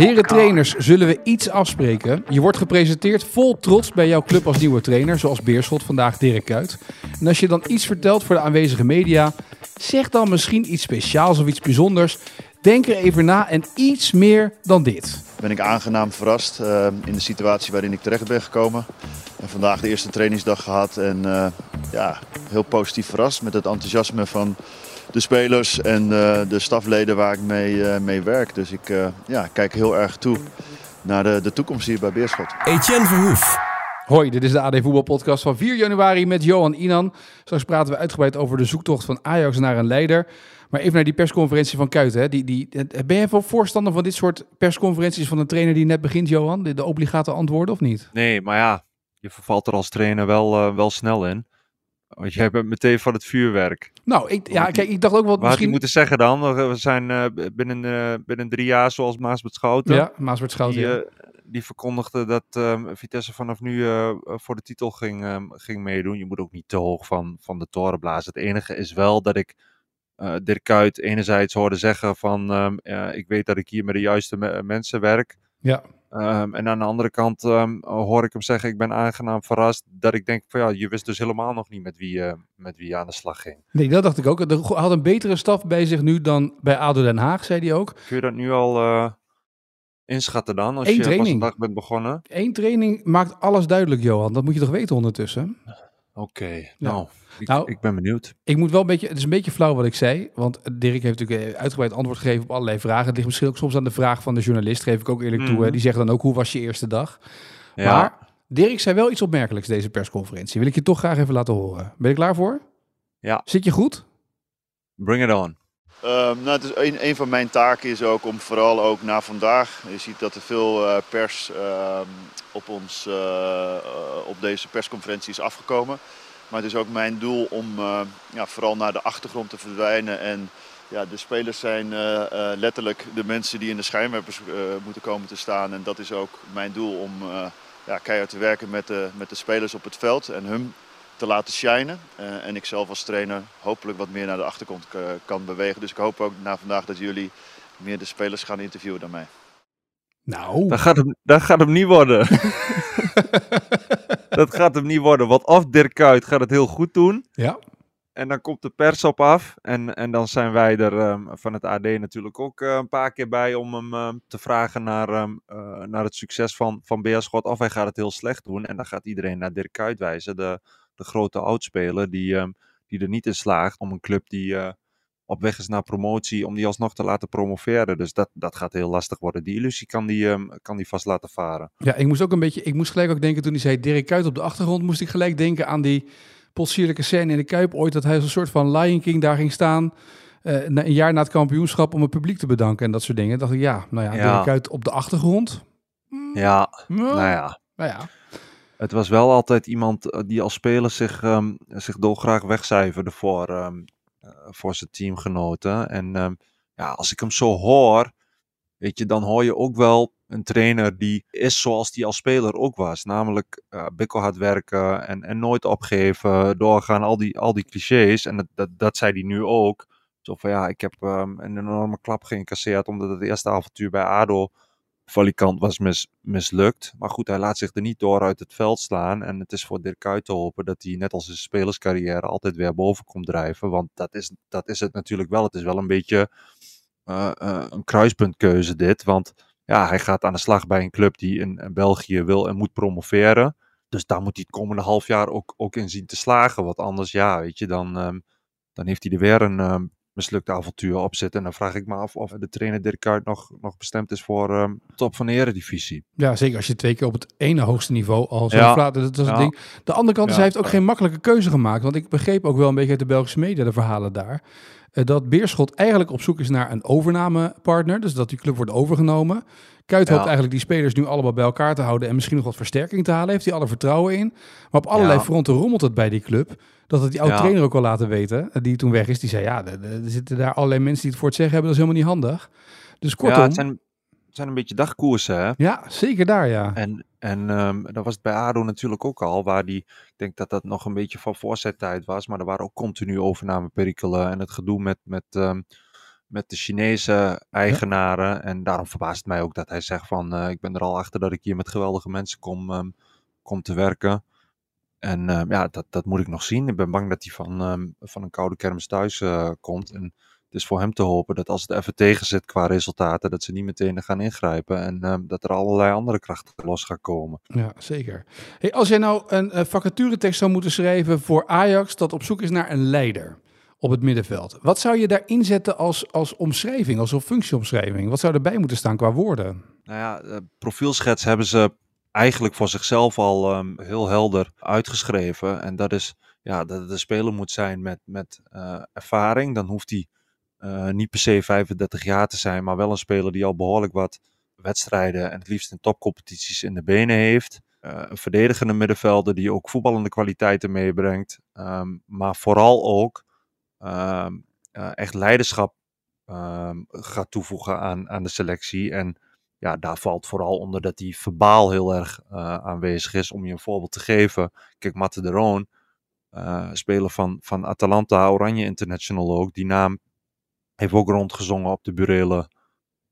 Heren trainers, zullen we iets afspreken? Je wordt gepresenteerd vol trots bij jouw club als nieuwe trainer, zoals Beerschot, vandaag Dirk Kuyt. En als je dan iets vertelt voor de aanwezige media, zeg dan misschien iets speciaals of iets bijzonders. Denk er even na en iets meer dan dit. ben ik aangenaam verrast eh, in de situatie waarin ik terecht ben gekomen. En vandaag de eerste trainingsdag gehad en eh, ja, heel positief verrast met het enthousiasme van de spelers en eh, de stafleden waar ik mee, eh, mee werk. Dus ik eh, ja, kijk heel erg toe naar de, de toekomst hier bij Beerschot. Etienne Verhoef. Hoi, dit is de AD Voetbalpodcast van 4 januari met Johan Inan. Straks praten we uitgebreid over de zoektocht van Ajax naar een leider. Maar even naar die persconferentie van Kuiten. Hè. Die, die, ben je wel voorstander van dit soort persconferenties van een trainer die net begint, Johan? De, de obligate antwoorden of niet? Nee, maar ja, je vervalt er als trainer wel, wel snel in. Want jij bent meteen van het vuurwerk. Nou, ik, ja, kijk, ik dacht ook wel Wat misschien... je moeten zeggen dan? We zijn eh, binnen, eh, binnen drie jaar zoals Maasbert Schouten. Ja, Maasbert Schouten. die, ja. eh, die verkondigde dat ehm, Vitesse vanaf nu voor de titel ging, ehm, ging meedoen. Je moet ook niet te hoog van, van de toren blazen. Het enige is wel dat ik Dirk Kuyt enerzijds hoorde zeggen van... ehm, ik weet dat ik hier met de juiste me- mensen werk. Ja. Ehm, en aan de andere kant ehm, hoor ik hem zeggen, ik ben aangenaam verrast. Dat ik denk van ja, je wist dus helemaal nog niet met wie, eh, met wie je aan de slag ging. Nee, dat dacht ik ook. Hij had een betere staf bij zich nu dan bij ADO Den Haag, zei hij ook. Kun je dat nu al eh, inschatten dan, als Eén je pas een dag bent begonnen? Eén training maakt alles duidelijk, Johan. Dat moet je toch weten ondertussen? Oké, nou, ik, Nou, ik ben benieuwd. Ik moet wel een beetje, het is een beetje flauw wat ik zei, want Dirk heeft natuurlijk eh, uitgebreid antwoord gegeven op allerlei vragen. Het ligt misschien ook soms aan de vraag van de journalist, geef ik ook eerlijk toe. Mhm. Hè. Die zeggen dan ook, hoe was je eerste dag? Ja, Maar Dirk zei wel iets opmerkelijks deze persconferentie. Wil ik je toch graag even laten horen. Ben je klaar voor? Ja. Zit je goed? bring it on. Ehm, nou, het is een, een van mijn taken is ook om vooral ook na vandaag. Je ziet dat er veel eh, pers ehm, op, ons, eh, op deze persconferentie is afgekomen. Maar het is ook mijn doel om eh, ja, vooral naar de achtergrond te verdwijnen. En ja, de spelers zijn eh, eh, letterlijk de mensen die in de schijnwerpers eh, moeten komen te staan. En dat is ook mijn doel om eh, ja, keihard te werken met de, met de spelers op het veld en hun te laten shinen. Eh, en ik zelf als trainer hopelijk wat meer naar de achtergrond kan bewegen. Dus ik hoop ook na vandaag dat jullie meer de spelers gaan interviewen dan mij. Nou, Dat gaat hem, dat gaat hem niet worden. dat gaat hem niet worden. Want of Dirk Kuyt gaat het heel goed doen. ja. En dan komt de pers op af. En, en dan zijn wij er ehm, van het AD natuurlijk ook eh, een paar keer bij om hem ehm, te vragen naar, ehm, eh, naar het succes van, van Beerschot. Of hij gaat het heel slecht doen. En dan gaat iedereen naar Dirk Kuyt wijzen. De, de grote oudspeler die, die er niet in slaagt om een club die eh, op weg is naar promotie, om die alsnog te laten promoveren. Dus dat, dat gaat heel lastig worden. Die illusie kan die, ehm, kan die vast laten varen. Ja, ik moest ook een beetje, ik moest gelijk ook denken toen hij zei Dirk Kuyt op de achtergrond, moest ik gelijk denken aan die potsierlijke scène in de Kuip ooit, dat hij als een soort van Lion King daar ging staan, na- een jaar na het kampioenschap om het publiek te bedanken en dat soort dingen. dacht ik, ja, nou ja, Ja. Dirk Kuyt op de achtergrond. Ja, Nou, nou ja. nou ja. Het was wel altijd iemand eh, die als speler zich, ehm, zich dolgraag wegcijferde voor, ehm, eh, voor zijn teamgenoten. En ehm, ja, als ik hem zo hoor, weet je, dan hoor je ook wel een trainer die is zoals die als speler ook was. Namelijk uh, bikkelhard werken en, en nooit opgeven, doorgaan, al die, al die clichés. En dat, dat, dat zei hij nu ook. Zo van ja, ik heb ehm, een enorme klap geïncasseerd omdat het eerste avontuur bij ADO valikant was mis, mislukt. Maar goed, hij laat zich er niet door uit het veld slaan. En het is voor Dirk Kuyt te hopen dat hij net als zijn spelerscarrière altijd weer boven komt drijven. Want dat is, dat is het natuurlijk wel. Het is wel een beetje uh, uh, een kruispuntkeuze dit. Want ja, hij gaat aan de slag bij een club die in, België wil en moet promoveren. Dus daar moet hij het komende half jaar ook, ook in zien te slagen. Want anders, ja, weet je, dan, um, dan heeft hij er weer een um, mislukte avontuur op. En dan vraag ik me af of de trainer Dirk Kuyt nog, nog bestemd is voor um, top van de eredivisie. Ja, zeker als je twee keer op het ene hoogste niveau al zo ja. Dat is het ding. De andere kant is, hij heeft ook geen makkelijke keuze gemaakt. Want ik begreep ook wel een beetje uit de Belgische media de verhalen daar. eh, dat Beerschot eigenlijk op zoek is naar een overnamepartner. Dus dat die club wordt overgenomen. Kuit Ja. hoopt eigenlijk die spelers nu allemaal bij elkaar te houden en misschien nog wat versterking te halen. Heeft hij alle vertrouwen in. Maar op allerlei Ja. fronten rommelt het bij die club. Dat het die oude Ja. trainer ook al laten weten, eh, die toen weg is. Die zei, ja, er, er zitten daar allerlei mensen die het voor het zeggen hebben. Dat is helemaal niet handig. Dus kortom, ja, ja, het zijn, het zijn een beetje dagkoersen, hè? zeker daar, ja. En, en ehm, dat was het bij ADO natuurlijk ook al, waar die, ik denk dat dat nog een beetje van voorzettijd was, maar er waren ook continu overnameperikelen en het gedoe met, met, ehm, met de Chinese eigenaren. En daarom verbaast het mij ook dat hij zegt van, eh, ik ben er al achter dat ik hier met geweldige mensen kom, ehm, kom te werken. En ehm, ja, dat, dat moet ik nog zien. Ik ben bang dat hij van, ehm, van een koude kermis thuis eh, komt. En het is voor hem te hopen dat als het even tegen zit qua resultaten, dat ze niet meteen gaan ingrijpen. En ehm, dat er allerlei andere krachten los gaan komen. Ja, zeker. Hey, als jij nou een uh, vacaturetekst zou moeten schrijven voor Ajax dat op zoek is naar een leider op het middenveld. Wat zou je daar inzetten als, als omschrijving, als een functieomschrijving? Wat zou erbij moeten staan qua woorden? Nou ja, uh, profielschets hebben ze eigenlijk voor zichzelf al um, heel helder uitgeschreven. En dat is ja, dat het een speler moet zijn met, met uh, ervaring. Dan hoeft hij uh, niet per se 35 jaar te zijn, maar wel een speler die al behoorlijk wat wedstrijden en het liefst in topcompetities in de benen heeft. Uh, een verdedigende middenvelder die ook voetballende kwaliteiten meebrengt. Um, maar vooral ook uh, echt leiderschap gaat toevoegen aan, aan de selectie. En ja, daar valt vooral onder dat hij verbaal heel erg uh, aanwezig is. Om je een voorbeeld te geven. Kijk, Matte de Roon, uh, speler van, van Atalanta, Oranje International ook. Die naam heeft ook rondgezongen op de burelen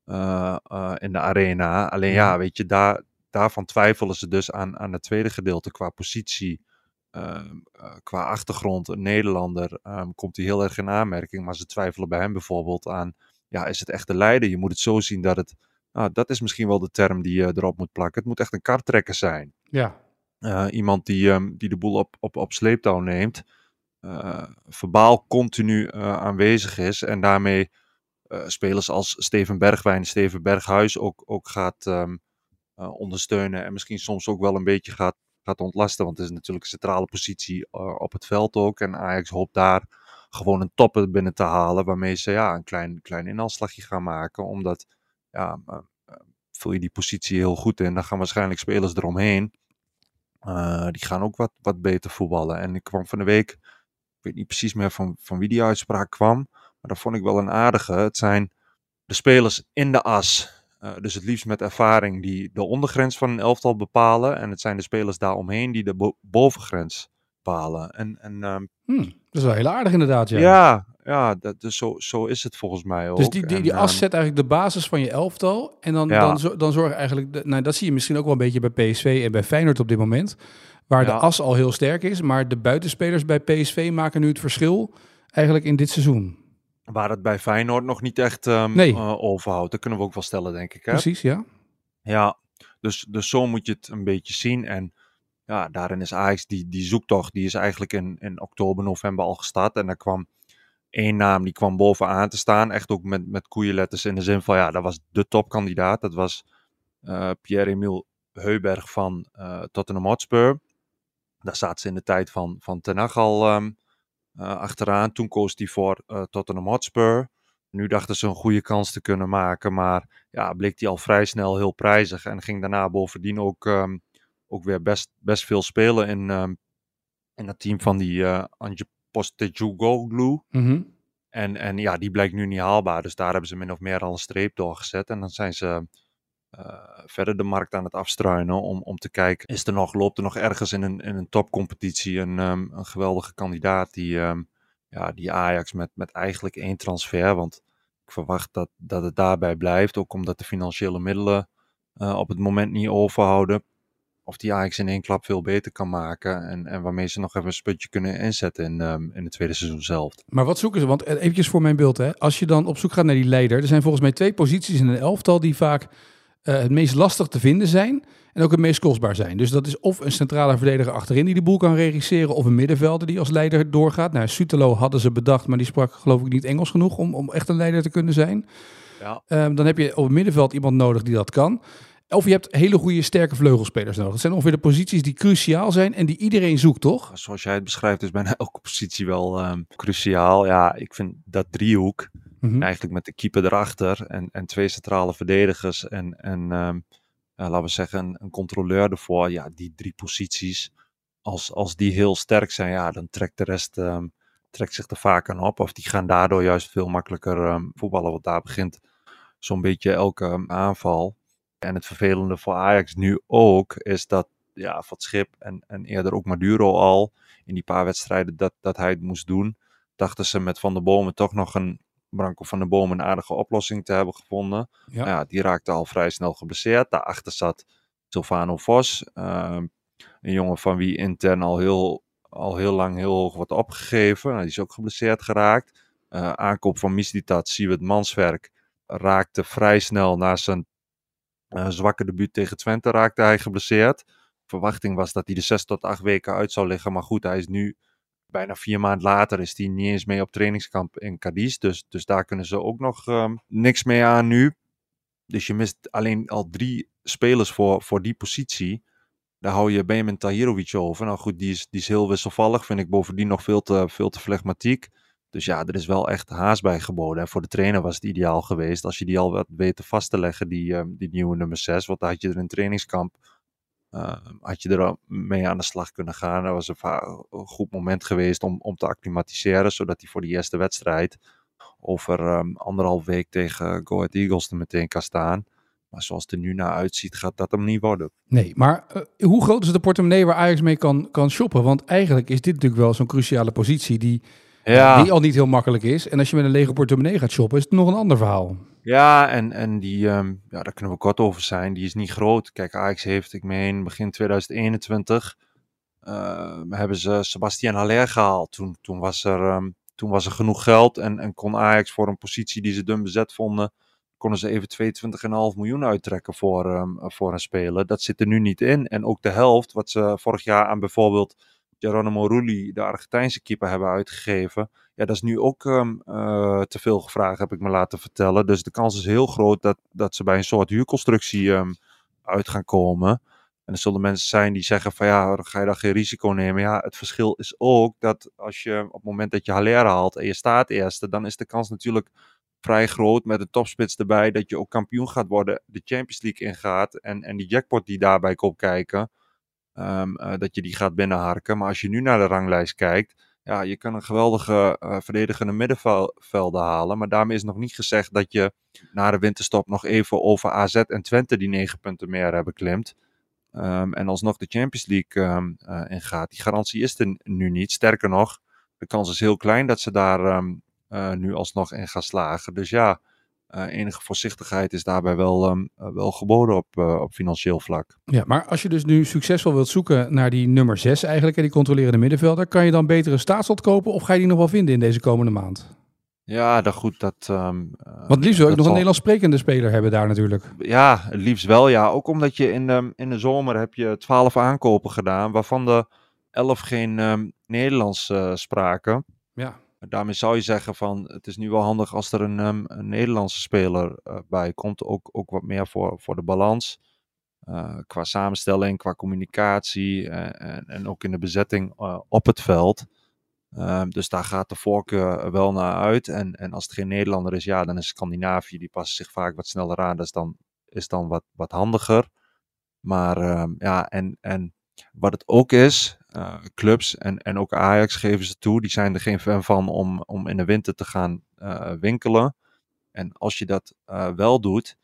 uh, in de arena. Alleen ja, weet je, daar, daarvan twijfelen ze dus aan, aan het tweede gedeelte qua positie. Uh, qua achtergrond, een Nederlander, um, komt hij heel erg in aanmerking. Maar ze twijfelen bij hem bijvoorbeeld aan, ja, is het echt de leider? Je moet het zo zien dat het, nou, dat is misschien wel de term die je erop moet plakken. Het moet echt een karttrekker zijn. Ja. Uh, iemand die, um, die de boel op, op, op sleeptouw neemt. Uh, verbaal continu aanwezig is en daarmee spelers als Steven Bergwijn, Steven Berghuis ook, ook gaat um, ondersteunen. En misschien soms ook wel een beetje gaat gaat ontlasten. Want het is natuurlijk een centrale positie op het veld ook. En Ajax hoopt daar gewoon een topper binnen te halen. Waarmee ze ja, een klein, klein inhaalslagje gaan maken. Omdat ja, uh, vul je die positie heel goed in. Dan gaan waarschijnlijk spelers eromheen. Uh, die gaan ook wat, wat beter voetballen. En ik kwam van de week, ik weet niet precies meer van, van wie die uitspraak kwam. Maar dat vond ik wel een aardige. Het zijn de spelers in de as. Uh, dus het liefst met ervaring die de ondergrens van een elftal bepalen. En het zijn de spelers daaromheen die de bo bovengrens bepalen. En, en, um, hmm, dat is wel heel aardig inderdaad, ja. Ja, ja dat, dus zo, zo is het volgens mij ook. Dus die, die, en, die as um, zet eigenlijk de basis van je elftal. En dan, Ja. dan, dan zorg eigenlijk... De, nou, dat zie je misschien ook wel een beetje bij PSV en bij Feyenoord op dit moment. Waar de as al heel sterk is. Maar de buitenspelers bij PSV maken nu het verschil eigenlijk in dit seizoen. Waar het bij Feyenoord nog niet echt um, Nee. uh, overhoudt. Dat kunnen we ook wel stellen, denk ik. Hè? Precies, ja. Ja, dus, dus zo moet je het een beetje zien. En ja, daarin is Ajax, die, die zoektocht, die is eigenlijk in, in oktober, november al gestart. En er kwam één naam, die kwam bovenaan te staan. Echt ook met, met koeienletters in de zin van, ja, dat was de topkandidaat. Dat was uh, Pierre-Emile Heuberg van uh, Tottenham Hotspur. Daar zaten ze in de tijd van, van Ten Hag al um, uh, achteraan. Toen koos hij voor Tottenham Hotspur. Nu dachten ze een goede kans te kunnen maken, maar ja, bleek hij al vrij snel heel prijzig. En ging daarna bovendien ook, um, ook weer best, best veel spelen in, um, in het team van die uh, Anje Postecoglou. Mhm. En, en ja, die blijkt nu niet haalbaar. Dus daar hebben ze min of meer al een streep doorgezet. En dan zijn ze uh, verder de markt aan het afstruinen om, om te kijken, is er nog, loopt er nog ergens in een, in een topcompetitie een, um, een geweldige kandidaat die, um, ja, die Ajax met, met eigenlijk één transfer, want ik verwacht dat, dat het daarbij blijft, ook omdat de financiële middelen uh, op het moment niet overhouden, of die Ajax in één klap veel beter kan maken en, en waarmee ze nog even een sputje kunnen inzetten in, um, in het tweede seizoen zelf. Maar wat zoeken ze? Want eh, eventjes voor mijn beeld, hè. als je dan op zoek gaat naar die leider, er zijn volgens mij twee posities in een elftal die vaak uh, het meest lastig te vinden zijn en ook het meest kostbaar zijn. Dus dat is of een centrale verdediger achterin die de boel kan regisseren, of een middenvelder die als leider doorgaat. Nou, Sutelo hadden ze bedacht, maar die sprak geloof ik niet Engels genoeg om, om echt een leider te kunnen zijn. Ja. Um, dan heb je op het middenveld iemand nodig die dat kan. Of je hebt hele goede, sterke vleugelspelers nodig. Dat zijn ongeveer de posities die cruciaal zijn en die iedereen zoekt, toch? Zoals jij het beschrijft is bijna elke positie wel ehm, cruciaal. Ja, ik vind dat driehoek, Mhm. eigenlijk met de keeper erachter en, en twee centrale verdedigers en, en ehm, laten we zeggen een, een controleur ervoor. Ja, die drie posities, als, als die heel sterk zijn, ja, dan trekt de rest ehm, trekt zich er vaak aan op. Of die gaan daardoor juist veel makkelijker voetballen, want daar begint zo'n beetje elke aanval. En het vervelende voor Ajax nu ook, is dat ja, Van Schip en, en eerder ook Maduro al, in die paar wedstrijden dat, dat hij het moest doen, dachten ze met Van der Bomen toch nog een Branko van der Bomen een aardige oplossing te hebben gevonden. Ja. Ja. die raakte al vrij snel geblesseerd. Daarachter zat Silvano Vos, ehm, een jongen van wie intern al heel, al heel lang heel hoog wordt opgegeven. Nou, die is ook geblesseerd geraakt. Eh, aankoop van Mislitat, Siewert Manswerk, raakte vrij snel na zijn zwakke debuut tegen Twente raakte hij geblesseerd. Verwachting was dat hij de zes tot acht weken uit zou liggen. Maar goed, hij is nu bijna vier maanden later is hij niet eens mee op trainingskamp in Cadiz. Dus, dus daar kunnen ze ook nog ehm, niks mee aan nu. Dus je mist alleen al drie spelers voor, voor die positie. Daar hou je Benjamin Tahirovic over. Nou goed, die is, die is heel wisselvallig. Vind ik bovendien nog veel te, veel te flegmatiek. Dus ja, er is wel echt haast bij geboden. En voor de trainer was het ideaal geweest als je die al wat weet vast te leggen, die, ehm, die nieuwe nummer 6. Want dan had je er in trainingskamp eh, had je er mee aan de slag kunnen gaan. Dat was een, goed moment geweest om, om te acclimatiseren, zodat hij voor die eerste wedstrijd over ehm, anderhalf week tegen Go Ahead Eagles er meteen kan staan. Maar zoals het er nu naar uitziet, gaat dat hem niet worden. Nee, maar eh, hoe groot is de portemonnee waar Ajax mee kan, kan shoppen? Want eigenlijk is dit natuurlijk wel zo'n cruciale positie die, die al niet heel makkelijk is. En als je met een lege portemonnee gaat shoppen, is het nog een ander verhaal. Ja, en, en die, ehm, ja, daar kunnen we kort over zijn. Die is niet groot. Kijk, Ajax heeft, ik meen, begin 2021 eh, hebben ze Sebastian Haller gehaald. Toen, toen, was er, ehm, toen was er genoeg geld en, en kon Ajax voor een positie die ze dun bezet vonden, konden ze even 22,5 miljoen uittrekken voor, ehm, voor een speler. Dat zit er nu niet in. En ook de helft, wat ze vorig jaar aan bijvoorbeeld Geronimo Rulli, de Argentijnse keeper, hebben uitgegeven. Ja, dat is nu ook ehm, eh, te veel gevraagd, heb ik me laten vertellen. Dus de kans is heel groot dat, dat ze bij een soort huurconstructie ehm, uit gaan komen. En er zullen mensen zijn die zeggen van ja, ga je dan geen risico nemen? Ja, het verschil is ook dat als je op het moment dat je Haller haalt en je staat eerste, dan is de kans natuurlijk vrij groot met een topspits erbij dat je ook kampioen gaat worden, de Champions League ingaat en, en die jackpot die daarbij komt kijken, ehm, eh, dat je die gaat binnenharken. Maar als je nu naar de ranglijst kijkt, ja, je kan een geweldige eh, verdedigende middenvelden halen. Maar daarmee is nog niet gezegd dat je na de winterstop nog even over AZ en Twente die negen punten meer hebben klimt. Ehm, en alsnog de Champions League ehm, eh, ingaat. Die garantie is er nu niet. Sterker nog, de kans is heel klein dat ze daar nu alsnog in gaan slagen. Dus ja, enige voorzichtigheid is daarbij wel, eh, wel geboden op, eh, op financieel vlak. Ja, maar als je dus nu succesvol wilt zoeken naar die nummer 6 eigenlijk, en die controlerende middenvelder, kan je dan beter een staatslot kopen of ga je die nog wel vinden in deze komende maand? Ja, dat goed, dat... eh, Want liefst wil ik nog een Nederlands sprekende speler hebben daar natuurlijk. Ja, liefst wel, ja. Ook omdat je in de, in de zomer heb je twaalf aankopen gedaan, waarvan de elf geen ehm, Nederlands eh, spraken. Ja. Daarmee zou je zeggen van, het is nu wel handig als er een, ehm, een Nederlandse speler eh, bij komt. Ook, ook wat meer voor, voor de balans. Eh, qua samenstelling, qua communicatie eh, en, en ook in de bezetting op het veld. Ehm, dus daar gaat de voorkeur wel naar uit. En, en als het geen Nederlander is, ja, dan is Scandinavië, die past zich vaak wat sneller aan. Dat is dan, is dan wat, wat handiger. Maar ehm, ja, en, en wat het ook is, eh, clubs en, en ook Ajax geven ze toe, die zijn er geen fan van om, om in de winter te gaan eh, winkelen. En als je dat eh, wel doet,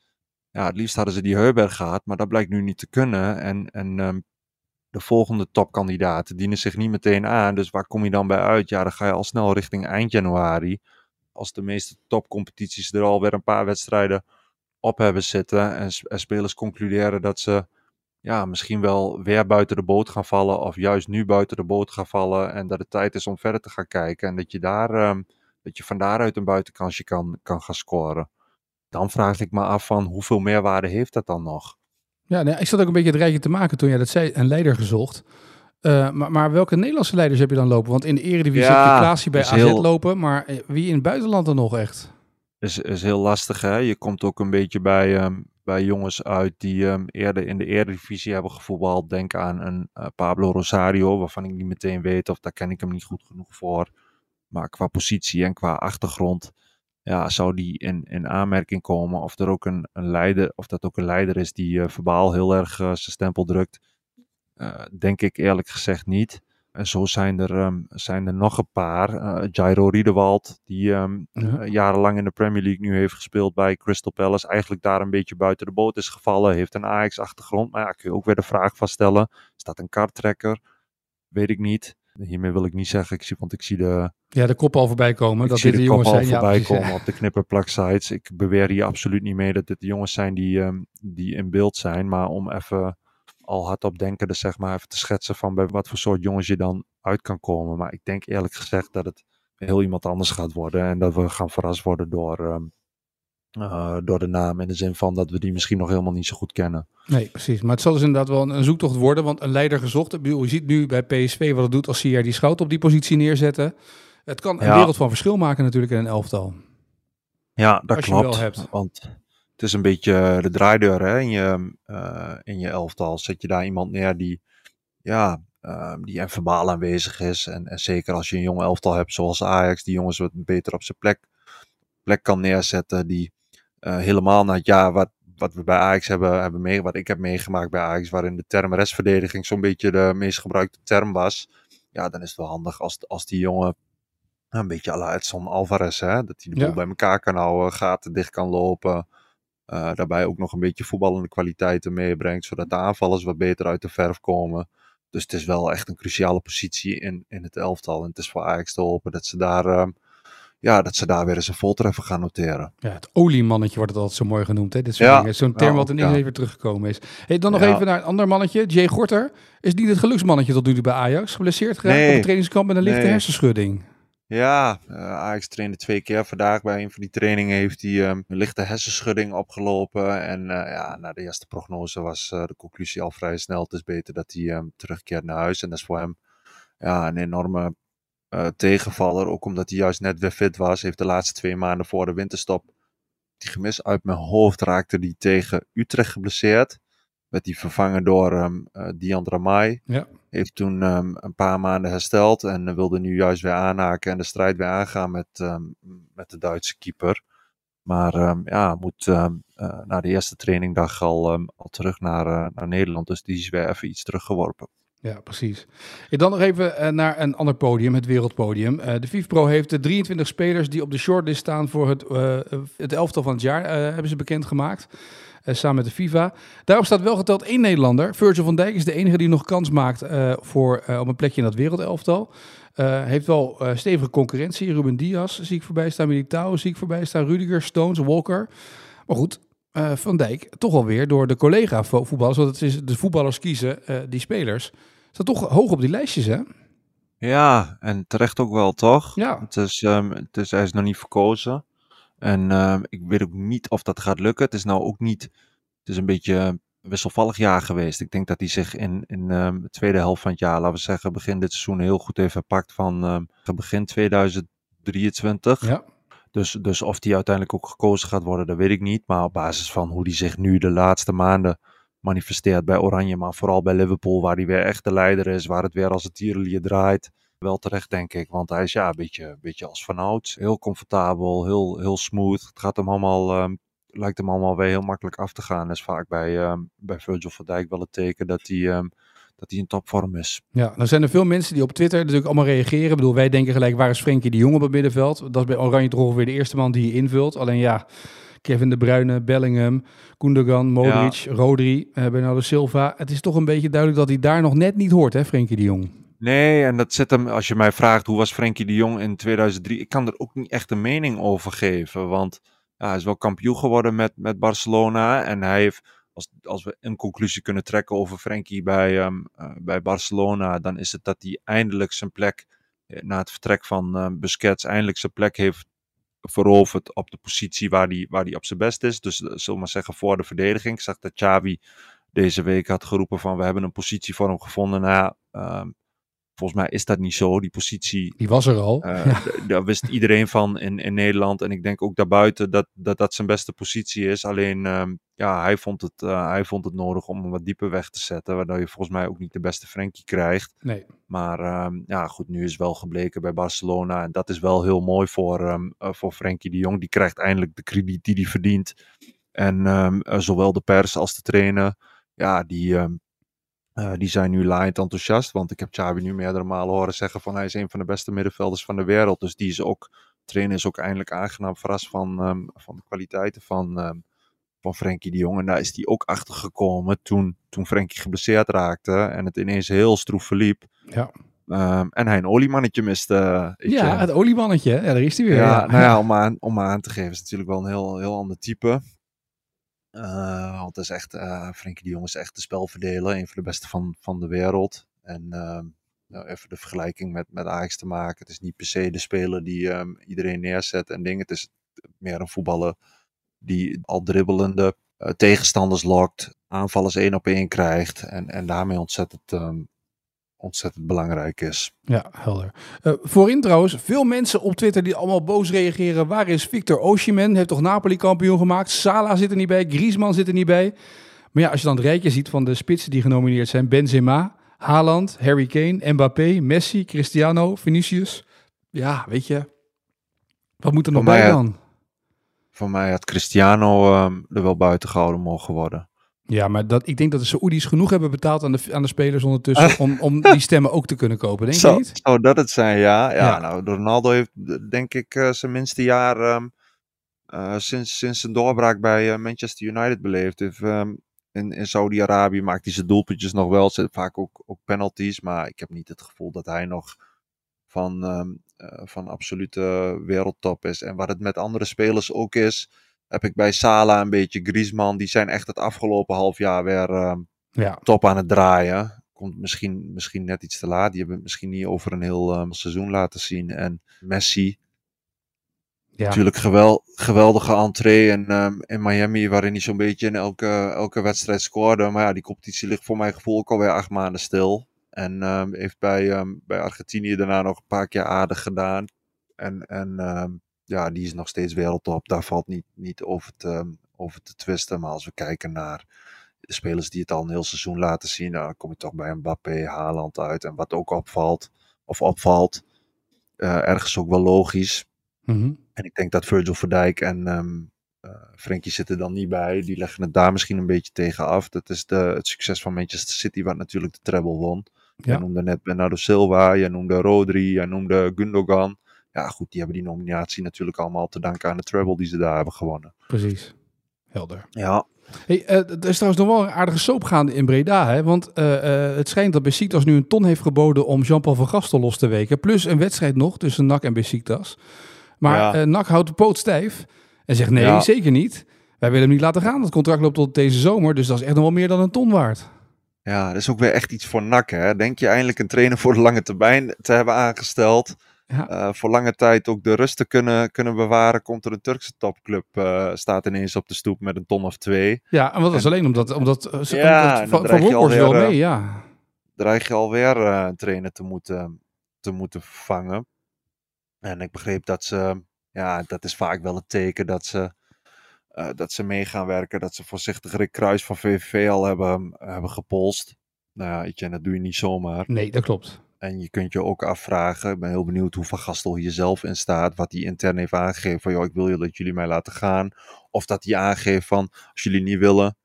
ja, het liefst hadden ze die Heuberg gehad, maar dat blijkt nu niet te kunnen. En, en ehm, de volgende topkandidaten dienen zich niet meteen aan. Dus waar kom je dan bij uit? Ja, dan ga je al snel richting eind januari. Als de meeste topcompetities er alweer een paar wedstrijden op hebben zitten. En, spelers concluderen dat ze ja, misschien wel weer buiten de boot gaan vallen. Of juist nu buiten de boot gaan vallen. En dat het tijd is om verder te gaan kijken. En dat je, daar, ehm, dat je van daaruit een buitenkansje kan, kan gaan scoren. Dan vraag ik me af van hoeveel meerwaarde heeft dat dan nog? Ja, nee, ik zat ook een beetje het rijtje te maken toen jij dat zei, een leider gezocht. Eh, maar, maar welke Nederlandse leiders heb je dan lopen? Want in de Eredivisie Ja, heb je Klaasje bij AZ heel- lopen, maar eh, wie in het buitenland dan nog echt? is, is heel lastig. Hè? Je komt ook een beetje bij, ehm, bij jongens uit die ehm, eerder in de Eredivisie hebben gevoetbald. Denk aan een eh, Pablo Rosario, waarvan ik niet meteen weet of daar ken ik hem niet goed genoeg voor. Maar qua positie en qua achtergrond ja, zou die in, in aanmerking komen. Of, er ook een, een leider, of dat ook een leider is die uh, verbaal heel erg uh, zijn stempel drukt. Denk ik eerlijk gezegd niet. En zo zijn er, um, zijn er nog een paar. Uh, Jairo Riedewald, die um, ja. jarenlang in de Premier League nu heeft gespeeld bij Crystal Palace. Eigenlijk daar een beetje buiten de boot is gevallen. Heeft een Ajax-achtergrond. Maar ja, kun je ook weer de vraag vaststellen. Is dat een karttrekker? Weet ik niet. Hiermee wil ik niet zeggen, ik zie, want ik zie de... Ja, de kop al voorbij komen. Ik dat zie dit de de jongens kop al zijn. voorbij ja, komen op de knipperplak sites. Ik beweer hier absoluut niet mee dat dit de jongens zijn die, um, die in beeld zijn. Maar om even al hardop denken, dus zeg maar even te schetsen van bij wat voor soort jongens je dan uit kan komen. Maar ik denk eerlijk gezegd dat het heel iemand anders gaat worden. En dat we gaan verrast worden door, um, uh, door de naam. In de zin van dat we die misschien nog helemaal niet zo goed kennen. Nee, precies. Maar het zal dus inderdaad wel een, zoektocht worden. Want een leider gezocht. Je ziet nu bij PSV wat het doet als ze hier die schout op die positie neerzetten. Het kan een Ja. wereld van verschil maken natuurlijk in een elftal. Ja, dat Als je klopt. wel hebt. Want het is een beetje de draaideur hè, in, je, eh, in je elftal. Zet je daar iemand neer die, ja, eh, die en verbaal aanwezig is. En, en zeker als je een jong elftal hebt zoals Ajax, die jongens wat beter op zijn plek, plek kan neerzetten. Die eh, helemaal naar het jaar wat, wat we bij Ajax hebben, hebben mee, wat ik heb meegemaakt bij Ajax, waarin de term restverdediging zo'n beetje de meest gebruikte term was. Ja, dan is het wel handig als, als die jongen een beetje à la Edson Alvarez, hè, dat hij de boel Ja. bij elkaar kan houden, gaten dicht kan lopen. Eh, daarbij ook nog een beetje voetballende kwaliteiten meebrengt, zodat de aanvallers wat beter uit de verf komen. Dus het is wel echt een cruciale positie in, in het elftal. En het is voor Ajax te hopen dat ze daar, ehm, ja, dat ze daar weer eens een voltreffer gaan noteren. Ja, het oliemannetje wordt het altijd zo mooi genoemd. Hè? Dit soort Ja. Zo'n term Ja, wat ineens ja. even teruggekomen is. Hey, dan nog Ja. even naar een ander mannetje. Jay Gorter is niet het geluksmannetje tot nu toe bij Ajax. Geblesseerd geraakt Nee. op het trainingskamp met een lichte Nee. hersenschudding. Ja, eh, Ajax trainde twee keer vandaag. Bij een van die trainingen heeft hij ehm, een lichte hersenschudding opgelopen. En eh, ja, na de eerste prognose was eh, de conclusie al vrij snel. Het is beter dat hij ehm, terugkeert naar huis. En dat is voor hem ja, een enorme tegenvaller. Ook omdat hij juist net weer fit was. Heeft de laatste twee maanden voor de winterstop die gemis uit mijn hoofd raakte die tegen Utrecht geblesseerd. Werd hij vervangen door ehm eh, Dian Ramai. Ja. Heeft toen ehm, een paar maanden hersteld en eh, wilde nu juist weer aanhaken en de strijd weer aangaan met, ehm, met de Duitse keeper. Maar ja, moet eh, na de eerste trainingdag al, al terug naar, naar Nederland. Dus die is weer even iets teruggeworpen. Ja, precies. En dan nog even naar een ander podium, het wereldpodium. De FIFPro heeft de 23 spelers die op de shortlist staan voor het, het elftal van het jaar, hebben ze bekendgemaakt. Samen met de FIFA. Daarop staat wel geteld één Nederlander. Virgil van Dijk is de enige die nog kans maakt eh, voor, eh, op een plekje in dat wereldelftal. Eh, heeft wel eh, stevige concurrentie. Ruben Diaz zie ik voorbij staan. Militao zie ik voorbij staan. Rudiger, Stones, Walker. Maar goed, eh, Van Dijk toch alweer door de collega vo- voetballers. Want het is de voetballers kiezen eh, die spelers. Staat toch hoog op die lijstjes, hè? Ja, en terecht ook wel, toch? Ja. Het is, ehm, het is, hij is nog niet verkozen. En ehm, ik weet ook niet of dat gaat lukken. Het is nou ook niet. Het is een beetje een wisselvallig jaar geweest. Ik denk dat hij zich in, in ehm, de tweede helft van het jaar, laten we zeggen, begin dit seizoen heel goed heeft herpakt van ehm, begin 2023. Ja. Dus, dus of die uiteindelijk ook gekozen gaat worden, dat weet ik niet. Maar op basis van hoe die zich nu de laatste maanden manifesteert bij Oranje, maar vooral bij Liverpool, waar hij weer echt de leider is, waar het weer als het tierenlier draait. Wel terecht, denk ik. Want hij is ja, een beetje, een beetje als vanouds. Heel comfortabel, heel, heel smooth. Het gaat hem allemaal, ehm, lijkt hem allemaal weer heel makkelijk af te gaan. Dat is vaak bij, ehm, bij Virgil van Dijk wel het teken dat hij, ehm, dat hij in topvorm is. Ja, dan zijn er veel mensen die op Twitter natuurlijk allemaal reageren. Ik bedoel, wij denken gelijk, waar is Frenkie de Jong op het middenveld? Dat is bij Oranje toch ongeveer de eerste man die je invult. Alleen ja, Kevin De Bruyne, Bellingham, Gundogan, Modric, Rodri, eh, Bernardo Silva. Het is toch een beetje duidelijk dat hij daar nog net niet hoort, hè, Frenkie de Jong? Nee, en dat zit hem, als je mij vraagt hoe was Frenkie de Jong in 2003, ik kan er ook niet echt een mening over geven. Want ja, hij is wel kampioen geworden met, met Barcelona. En hij heeft, als, als we een conclusie kunnen trekken over Frenkie bij, ehm, eh, bij Barcelona, dan is het dat hij eindelijk zijn plek, eh, na het vertrek van eh, Busquets, eindelijk zijn plek heeft veroverd op de positie waar hij, waar hij op zijn best is. Dus eh, zullen maar zeggen voor de verdediging. Ik zag dat Xavi deze week had geroepen van we hebben een positie voor hem gevonden. Nou, ja, ehm, volgens mij is dat niet zo. Die positie, Die was er al. eh, daar wist iedereen van in, in Nederland. En ik denk ook daarbuiten dat dat, dat zijn beste positie is. Alleen, ehm, ja, hij vond, het, eh, hij vond het nodig om hem wat dieper weg te zetten. Waardoor je volgens mij ook niet de beste Frenkie krijgt. Nee. Maar ehm, ja, goed, nu is wel gebleken bij Barcelona. En dat is wel heel mooi voor, eh, voor Frenkie de Jong. Die krijgt eindelijk de krediet die hij verdient. En zowel de pers als de trainer, ja, die, eh, die zijn nu laaiend enthousiast. Want ik heb Xavi nu meerdere malen horen zeggen van hij is een van de beste middenvelders van de wereld. Dus die is ook, trainer is ook eindelijk aangenaam verrast van, ehm, van de kwaliteiten van, ehm, van Frenkie de Jong. En daar is hij ook achter gekomen toen, toen Frenkie geblesseerd raakte. En het ineens heel stroef verliep. Ja. Ehm, en hij een oliemannetje miste. ja, het oliemannetje. Ja, daar is hij weer. Ja, Ja, nou ja, om aan, om aan te geven is natuurlijk wel een heel, heel ander type. Eh, want is echt, eh Frenkie de Jong is echt de spelverdeler, een van de beste van, van de wereld. En ehm, nou, even de vergelijking met, met Ajax te maken. Het is niet per se de speler die ehm, iedereen neerzet en dingen. Het is meer een voetballer die al dribbelende eh, tegenstanders lokt, aanvallers één op één krijgt en, en daarmee ontzettend, ehm, ontzettend belangrijk is. Ja, helder. Eh, voorin trouwens, veel mensen op Twitter die allemaal boos reageren. Waar is Victor Osimhen? Heeft toch Napoli kampioen gemaakt? Salah zit er niet bij, Griezmann zit er niet bij. Maar ja, als je dan het rijtje ziet van de spitsen die genomineerd zijn. Benzema, Haaland, Harry Kane, Mbappé, Messi, Cristiano, Vinicius. Ja, weet je. Wat moet er nog bij dan? Voor mij had Cristiano ehm, er wel buiten gehouden mogen worden. Ja, maar dat, ik denk dat de Saoedi's genoeg hebben betaald aan de, aan de spelers ondertussen. om, om die stemmen ook te kunnen kopen, denk je niet? zou dat het zijn, ja. Ja, Ja. nou, Ronaldo heeft denk ik eh, zijn minste jaar ehm, eh, sinds, sinds zijn doorbraak bij eh, Manchester United beleefd. Heeft, ehm, in in Saudi-Arabië maakt hij zijn doelpuntjes nog wel. Vaak ook, ook penalties, maar ik heb niet het gevoel dat hij nog van, ehm, eh, van absolute wereldtop is. En wat het met andere spelers ook is, heb ik bij Salah een beetje Griezmann. Die zijn echt het afgelopen half jaar weer... ehm, Ja, top aan het draaien. Komt misschien, misschien net iets te laat. Die hebben het misschien niet over een heel ehm, seizoen laten zien. En Messi, ja. natuurlijk gewel, geweldige entree in, ehm, in Miami, waarin hij zo'n beetje in elke, elke wedstrijd scoorde. Maar ja, die competitie ligt voor mijn gevoel ook alweer acht maanden stil. En heeft bij, bij Argentinië daarna nog een paar keer aardig gedaan. En, en ja, die is nog steeds wereldtop. Daar valt niet, niet over, te, over te twisten. Maar als we kijken naar de spelers die het al een heel seizoen laten zien, nou, dan kom je toch bij Mbappé, Haaland uit. En wat ook opvalt, of opvalt, eh, ergens ook wel logisch. Mhm. En ik denk dat Virgil van Dijk en ehm eh, Frenkie zitten dan niet bij. Die leggen het daar misschien een beetje tegen af. Dat is de, het succes van Manchester City, wat natuurlijk de treble won. Ja. Je noemde net Bernardo Silva, je noemde Rodri, je noemde Gundogan. Ja, goed, die hebben die nominatie natuurlijk allemaal te danken aan de treble die ze daar hebben gewonnen. Precies. Helder. Ja, Hey, eh, er is trouwens nog wel een aardige soap gaande in Breda. Hè? Want eh, eh, het schijnt dat Besiktas nu een ton heeft geboden om Jean-Paul van Gastel los te weken. Plus een wedstrijd nog tussen NAC en Besiktas. Maar Ja. NAC houdt de poot stijf en zegt nee, Ja. zeker niet. Wij willen hem niet laten gaan. Het contract loopt tot deze zomer. Dus dat is echt nog wel meer dan een ton waard. Ja, dat is ook weer echt iets voor NAC. Hè? Denk je eindelijk een trainer voor de lange termijn te hebben aangesteld. Ja. eh, voor lange tijd ook de rust te kunnen, kunnen bewaren. Komt er een Turkse topclub, eh, staat ineens op de stoep met een ton of twee. Ja, en wat was alleen omdat, omdat, eh, ze- Ja, omdat en dan Van, van wel mee, eh, ja. Dreig je alweer eh, een trainer te moeten, te moeten vervangen. En ik begreep dat ze, ja, dat is vaak wel het teken dat ze, eh, dat ze mee gaan werken. Dat ze voorzichtig Rick Kruis van VVV al hebben, hebben gepolst. Nou ja, dat doe je niet zomaar. Nee, dat klopt. En je kunt je ook afvragen, ik ben heel benieuwd hoe Van Gastel hier zelf in staat, wat hij intern heeft aangegeven van, joh, ik wil dat jullie mij laten gaan. Of dat hij aangeeft van, als jullie niet willen,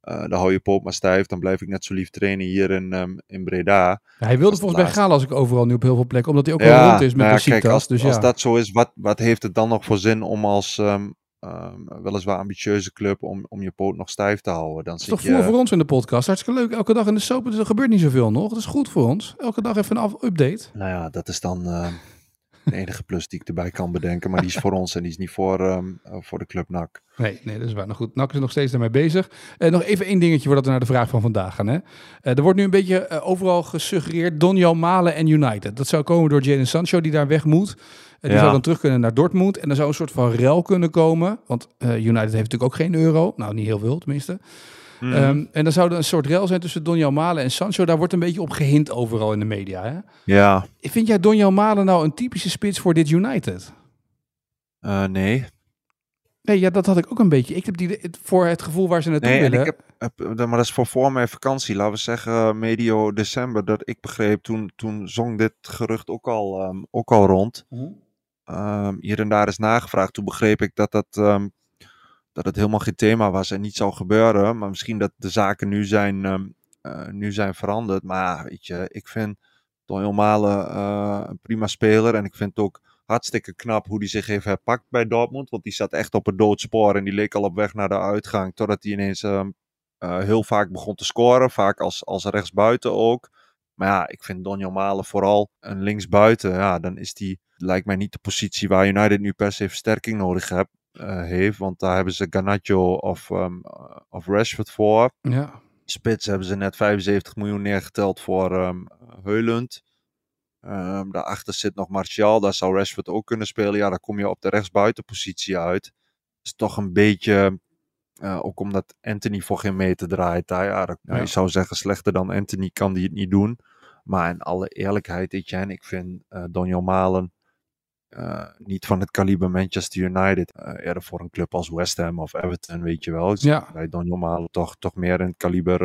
eh, dan hou je poot maar stijf, dan blijf ik net zo lief trainen hier in, ehm, in Breda. Hij wilde volgens mij gaan als ik overal nu op heel veel plekken. Omdat hij ook wel rond is met nou ja, kijk, als, dus als ja. dat zo is, wat, wat heeft het dan nog voor zin om als ehm, ehm, weliswaar ambitieuze club, om, om je poot nog stijf te houden? Dan Dat is toch je, voor, voor ons in de podcast. Hartstikke leuk. Elke dag in de soap. Dus er gebeurt niet zoveel nog. Dat is goed voor ons. Elke dag even een update. Nou ja, dat is dan ehm, de enige plus die ik erbij kan bedenken, maar die is voor ons en die is niet voor, ehm, eh, voor de club NAC. Nee, nee, dat is waar. Nou goed, NAC is nog steeds daarmee bezig. Eh, nog even één dingetje voordat we naar de vraag van vandaag gaan. Hè. Eh, er wordt nu een beetje overal gesuggereerd Donjo Malen en United. Dat zou komen door Jadon Sancho die daar weg moet. Eh, die Ja. zou dan terug kunnen naar Dortmund. En er zou een soort van rel kunnen komen. Want eh, United heeft natuurlijk ook geen euro. Nou, niet heel veel tenminste. Mhm. Ehm, en dan zou er een soort rel zijn tussen Donjan Malen en Sancho. Daar wordt een beetje op gehind overal in de media. Hè? ja, Vind jij Donjan Malen nou een typische spits voor dit United? eh, nee. Nee, ja, dat had ik ook een beetje. Ik heb die het- voor het gevoel waar ze naartoe Nee, en willen. ik heb, heb- maar dat is voor voor mijn vakantie, laten we zeggen medio december, dat ik begreep, toen, toen zong dit gerucht ook al, ehm, ook al rond. Ehm, hier en daar is nagevraagd. Toen begreep ik dat, dat, ehm, dat het helemaal geen thema was en niet zou gebeuren. Maar misschien dat de zaken nu zijn, ehm, eh, nu zijn veranderd. Maar weet je, ik vind Donjon Malen eh, een prima speler. En ik vind het ook hartstikke knap hoe hij zich heeft herpakt bij Dortmund. Want die zat echt op het doodspoor en die leek al op weg naar de uitgang. Totdat hij ineens eh, heel vaak begon te scoren. Vaak als, als rechtsbuiten ook. Maar ja, ik vind Donjon Malen vooral een linksbuiten. Ja, dan is die, lijkt mij niet de positie waar United nu per se versterking nodig eh, heeft. Want daar hebben ze Garnacho of, eh, of Rashford voor. Ja. Spits hebben ze net 75 miljoen neergeteld voor ehm Heulund. Ehm, daarachter zit nog Martial. Daar zou Rashford ook kunnen spelen. Ja, dan kom je op de rechtsbuitenpositie uit. is toch een beetje... eh, ook omdat Anthony voor geen meter draait. Daar, ja, dat- ja. Je zou zeggen, slechter dan Anthony kan die het niet doen. Maar in alle eerlijkheid, Etienne, ik vind eh Donjon Malen eh, niet van het kaliber Manchester United. Eerder voor een club als West Ham of Everton, weet je wel. Ja. Bij Malen toch, toch meer in het kaliber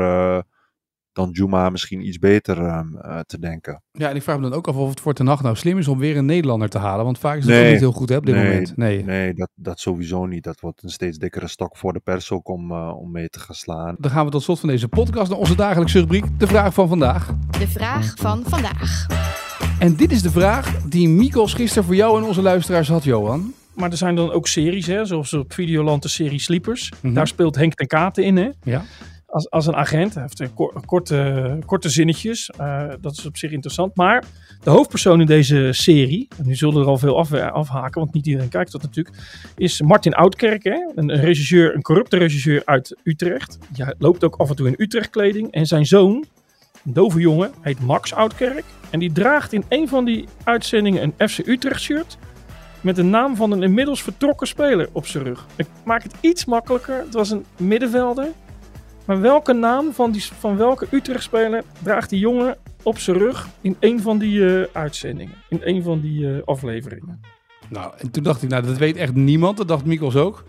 dan Juma misschien iets beter ehm, eh, te denken. ja, en ik vraag me dan ook af of het voor Ten Hag nou slim is om weer een Nederlander te halen. Want vaak is het Nee. ook niet heel goed hè, op dit Nee. moment. Nee. Nee, dat, dat sowieso niet. Dat wordt een steeds dikkere stok voor de pers ook om, eh, om mee te gaan slaan. Dan gaan we tot slot van deze podcast naar onze dagelijkse rubriek, de vraag van vandaag. De vraag van vandaag. En dit is de vraag die Mikos gisteren voor jou en onze luisteraars had, Johan. Maar er zijn dan ook series, hè, zoals op Videoland de serie Sleepers. Mhm. Daar speelt Henk ten Katen in, hè? Ja. Als, als een agent. Hij heeft eh, ko- korte, korte zinnetjes. Eh, dat is op zich interessant. Maar de hoofdpersoon in deze serie, nu zullen er al veel af, afhaken, want niet iedereen kijkt dat natuurlijk, is Martin Oudkerk, hè? Een, een regisseur, een corrupte regisseur uit Utrecht. Ja, loopt ook af en toe in Utrecht kleding. En zijn zoon, een dove jongen, heet Max Oudkerk. En die draagt in een van die uitzendingen een FC Utrecht shirt met de naam van een inmiddels vertrokken speler op zijn rug. Ik maak het iets makkelijker. Het was een middenvelder. Maar welke naam van, die, van welke Utrecht-speler draagt die jongen op zijn rug in een van die eh, uitzendingen? In een van die eh, afleveringen? Nou, en toen dacht ik, nou, dat weet echt niemand. Dat dacht Mikos ook.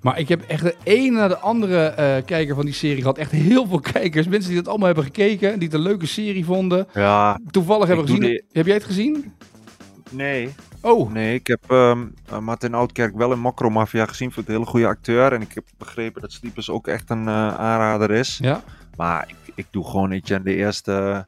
Maar ik heb echt de ene na de andere eh, kijker van die serie gehad. Echt heel veel kijkers. Mensen die dat allemaal hebben gekeken. Die het een leuke serie vonden. Ja, Toevallig hebben gezien. die- Heb jij het gezien? nee. Oh, Nee, ik heb eh, Martin Oudkerk wel in Makromafia gezien. Vind het een hele goede acteur. En ik heb begrepen dat Sleepers ook echt een eh, aanrader is. ja. Maar ik, ik doe gewoon Etienne de eerste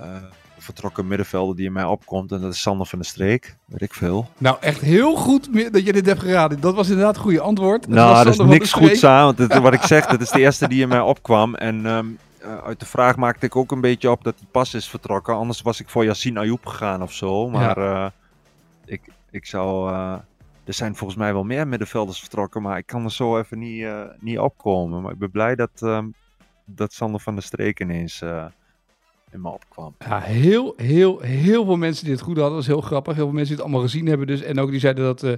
eh, vertrokken middenvelder die in mij opkomt. En dat is Sander van der Streek. Weet ik veel. Nou, echt heel goed dat je dit hebt geraden. Dat was inderdaad een goede antwoord. Het nou, er is niks goeds aan. Want het, wat ik zeg, dat is de eerste die in mij opkwam. En ehm, eh, uit de vraag maakte ik ook een beetje op dat hij pas is vertrokken. Anders was ik voor Yassine Ayoub gegaan of zo. Maar ik zou... eh, er zijn volgens mij wel meer middenvelders vertrokken. Maar ik kan er zo even niet, eh, niet opkomen. Maar ik ben blij dat, ehm, dat Sander van der Streek ineens eh, in me opkwam. Ja, heel, heel, heel veel mensen die het goed hadden. Dat is heel grappig. Heel veel mensen die het allemaal gezien hebben. Dus. En ook die zeiden dat, eh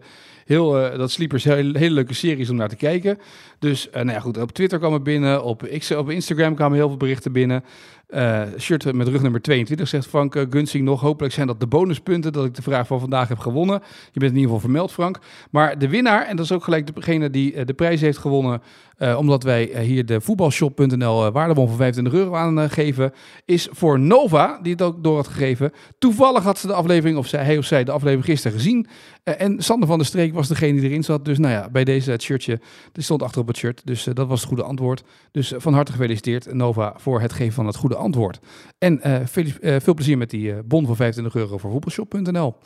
heel, dat Sleepers een hele, leuke serie is om naar te kijken. Dus eh, nou ja, goed. Op Twitter kwam het binnen. Op, op Instagram kwamen heel veel berichten binnen. Eh, shirt met rugnummer 22, zegt Frank uh, Gunsing nog. Hopelijk zijn dat de bonuspunten dat ik de vraag van vandaag heb gewonnen. Je bent in ieder geval vermeld, Frank. Maar de winnaar, en dat is ook gelijk degene die uh, de prijs heeft gewonnen... Uh, omdat wij uh, hier de voetbalshop.nl uh, waardebon van 25 euro aan uh, geven... is voor Nova, die het ook door had gegeven. Toevallig had ze de aflevering, of zij, hij of zij, de aflevering gisteren gezien. Uh, en Sander van der Streek was degene die erin zat. Dus nou ja, bij deze het shirtje, stond achter op het shirt. Dus uh, dat was het goede antwoord. Dus uh, van harte gefeliciteerd Nova voor het geven van het goede antwoord. En veel, veel plezier met die bon van 25 euro voor voetbalshop.nl.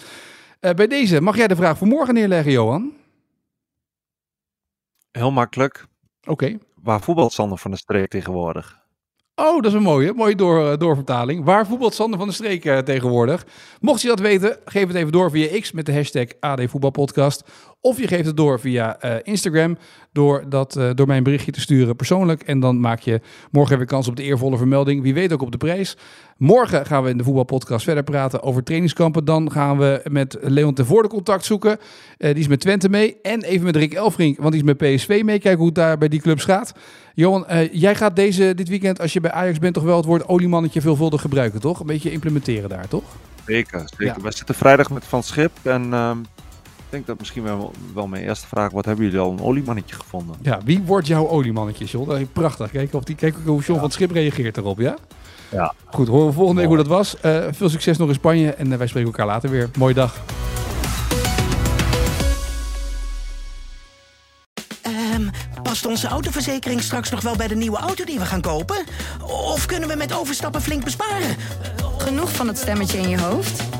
Bij deze mag jij de vraag voor morgen neerleggen, Johan? Heel makkelijk. Oké. Okay. Waar voetbalt Sander van der Streek tegenwoordig? Oh, dat is een mooie, mooie door, doorvertaling. Waar voetbalt Sander van der Streek uh, tegenwoordig? Mocht je dat weten, geef het even door via X met de hashtag AD Voetbalpodcast. Of je geeft het door via uh, Instagram door, dat, uh, door mijn berichtje te sturen persoonlijk. En dan maak je morgen weer kans op de eervolle vermelding. Wie weet ook op de prijs. Morgen gaan we in de voetbalpodcast verder praten over trainingskampen. Dan gaan we met Leon ten Voorde contact zoeken. Eh, die is met Twente mee. En even met Rick Elfrink, want die is met PSV mee. Kijken hoe het daar bij die clubs gaat. Johan, eh, jij gaat deze, dit weekend, als je bij Ajax bent, toch wel het woord oliemannetje veelvuldig gebruiken, toch? Een beetje implementeren daar, toch? Zeker, zeker. Ja. We zitten vrijdag met Van Schip en ehm, denk dat misschien wel, wel mijn eerste vraag, wat hebben jullie al een oliemannetje gevonden? Ja, wie wordt jouw oliemannetje, John? Dat is Prachtig. Kijk, of die, kijk ook hoe John van het Schip reageert erop, ja? Ja. Goed, horen we volgende week hoe dat was. Eh, veel succes nog in Spanje en eh, wij spreken elkaar later weer. Mooie dag. Ehm, past onze autoverzekering straks nog wel bij de nieuwe auto die we gaan kopen? Of kunnen we met overstappen flink besparen? Genoeg van het stemmetje in je hoofd?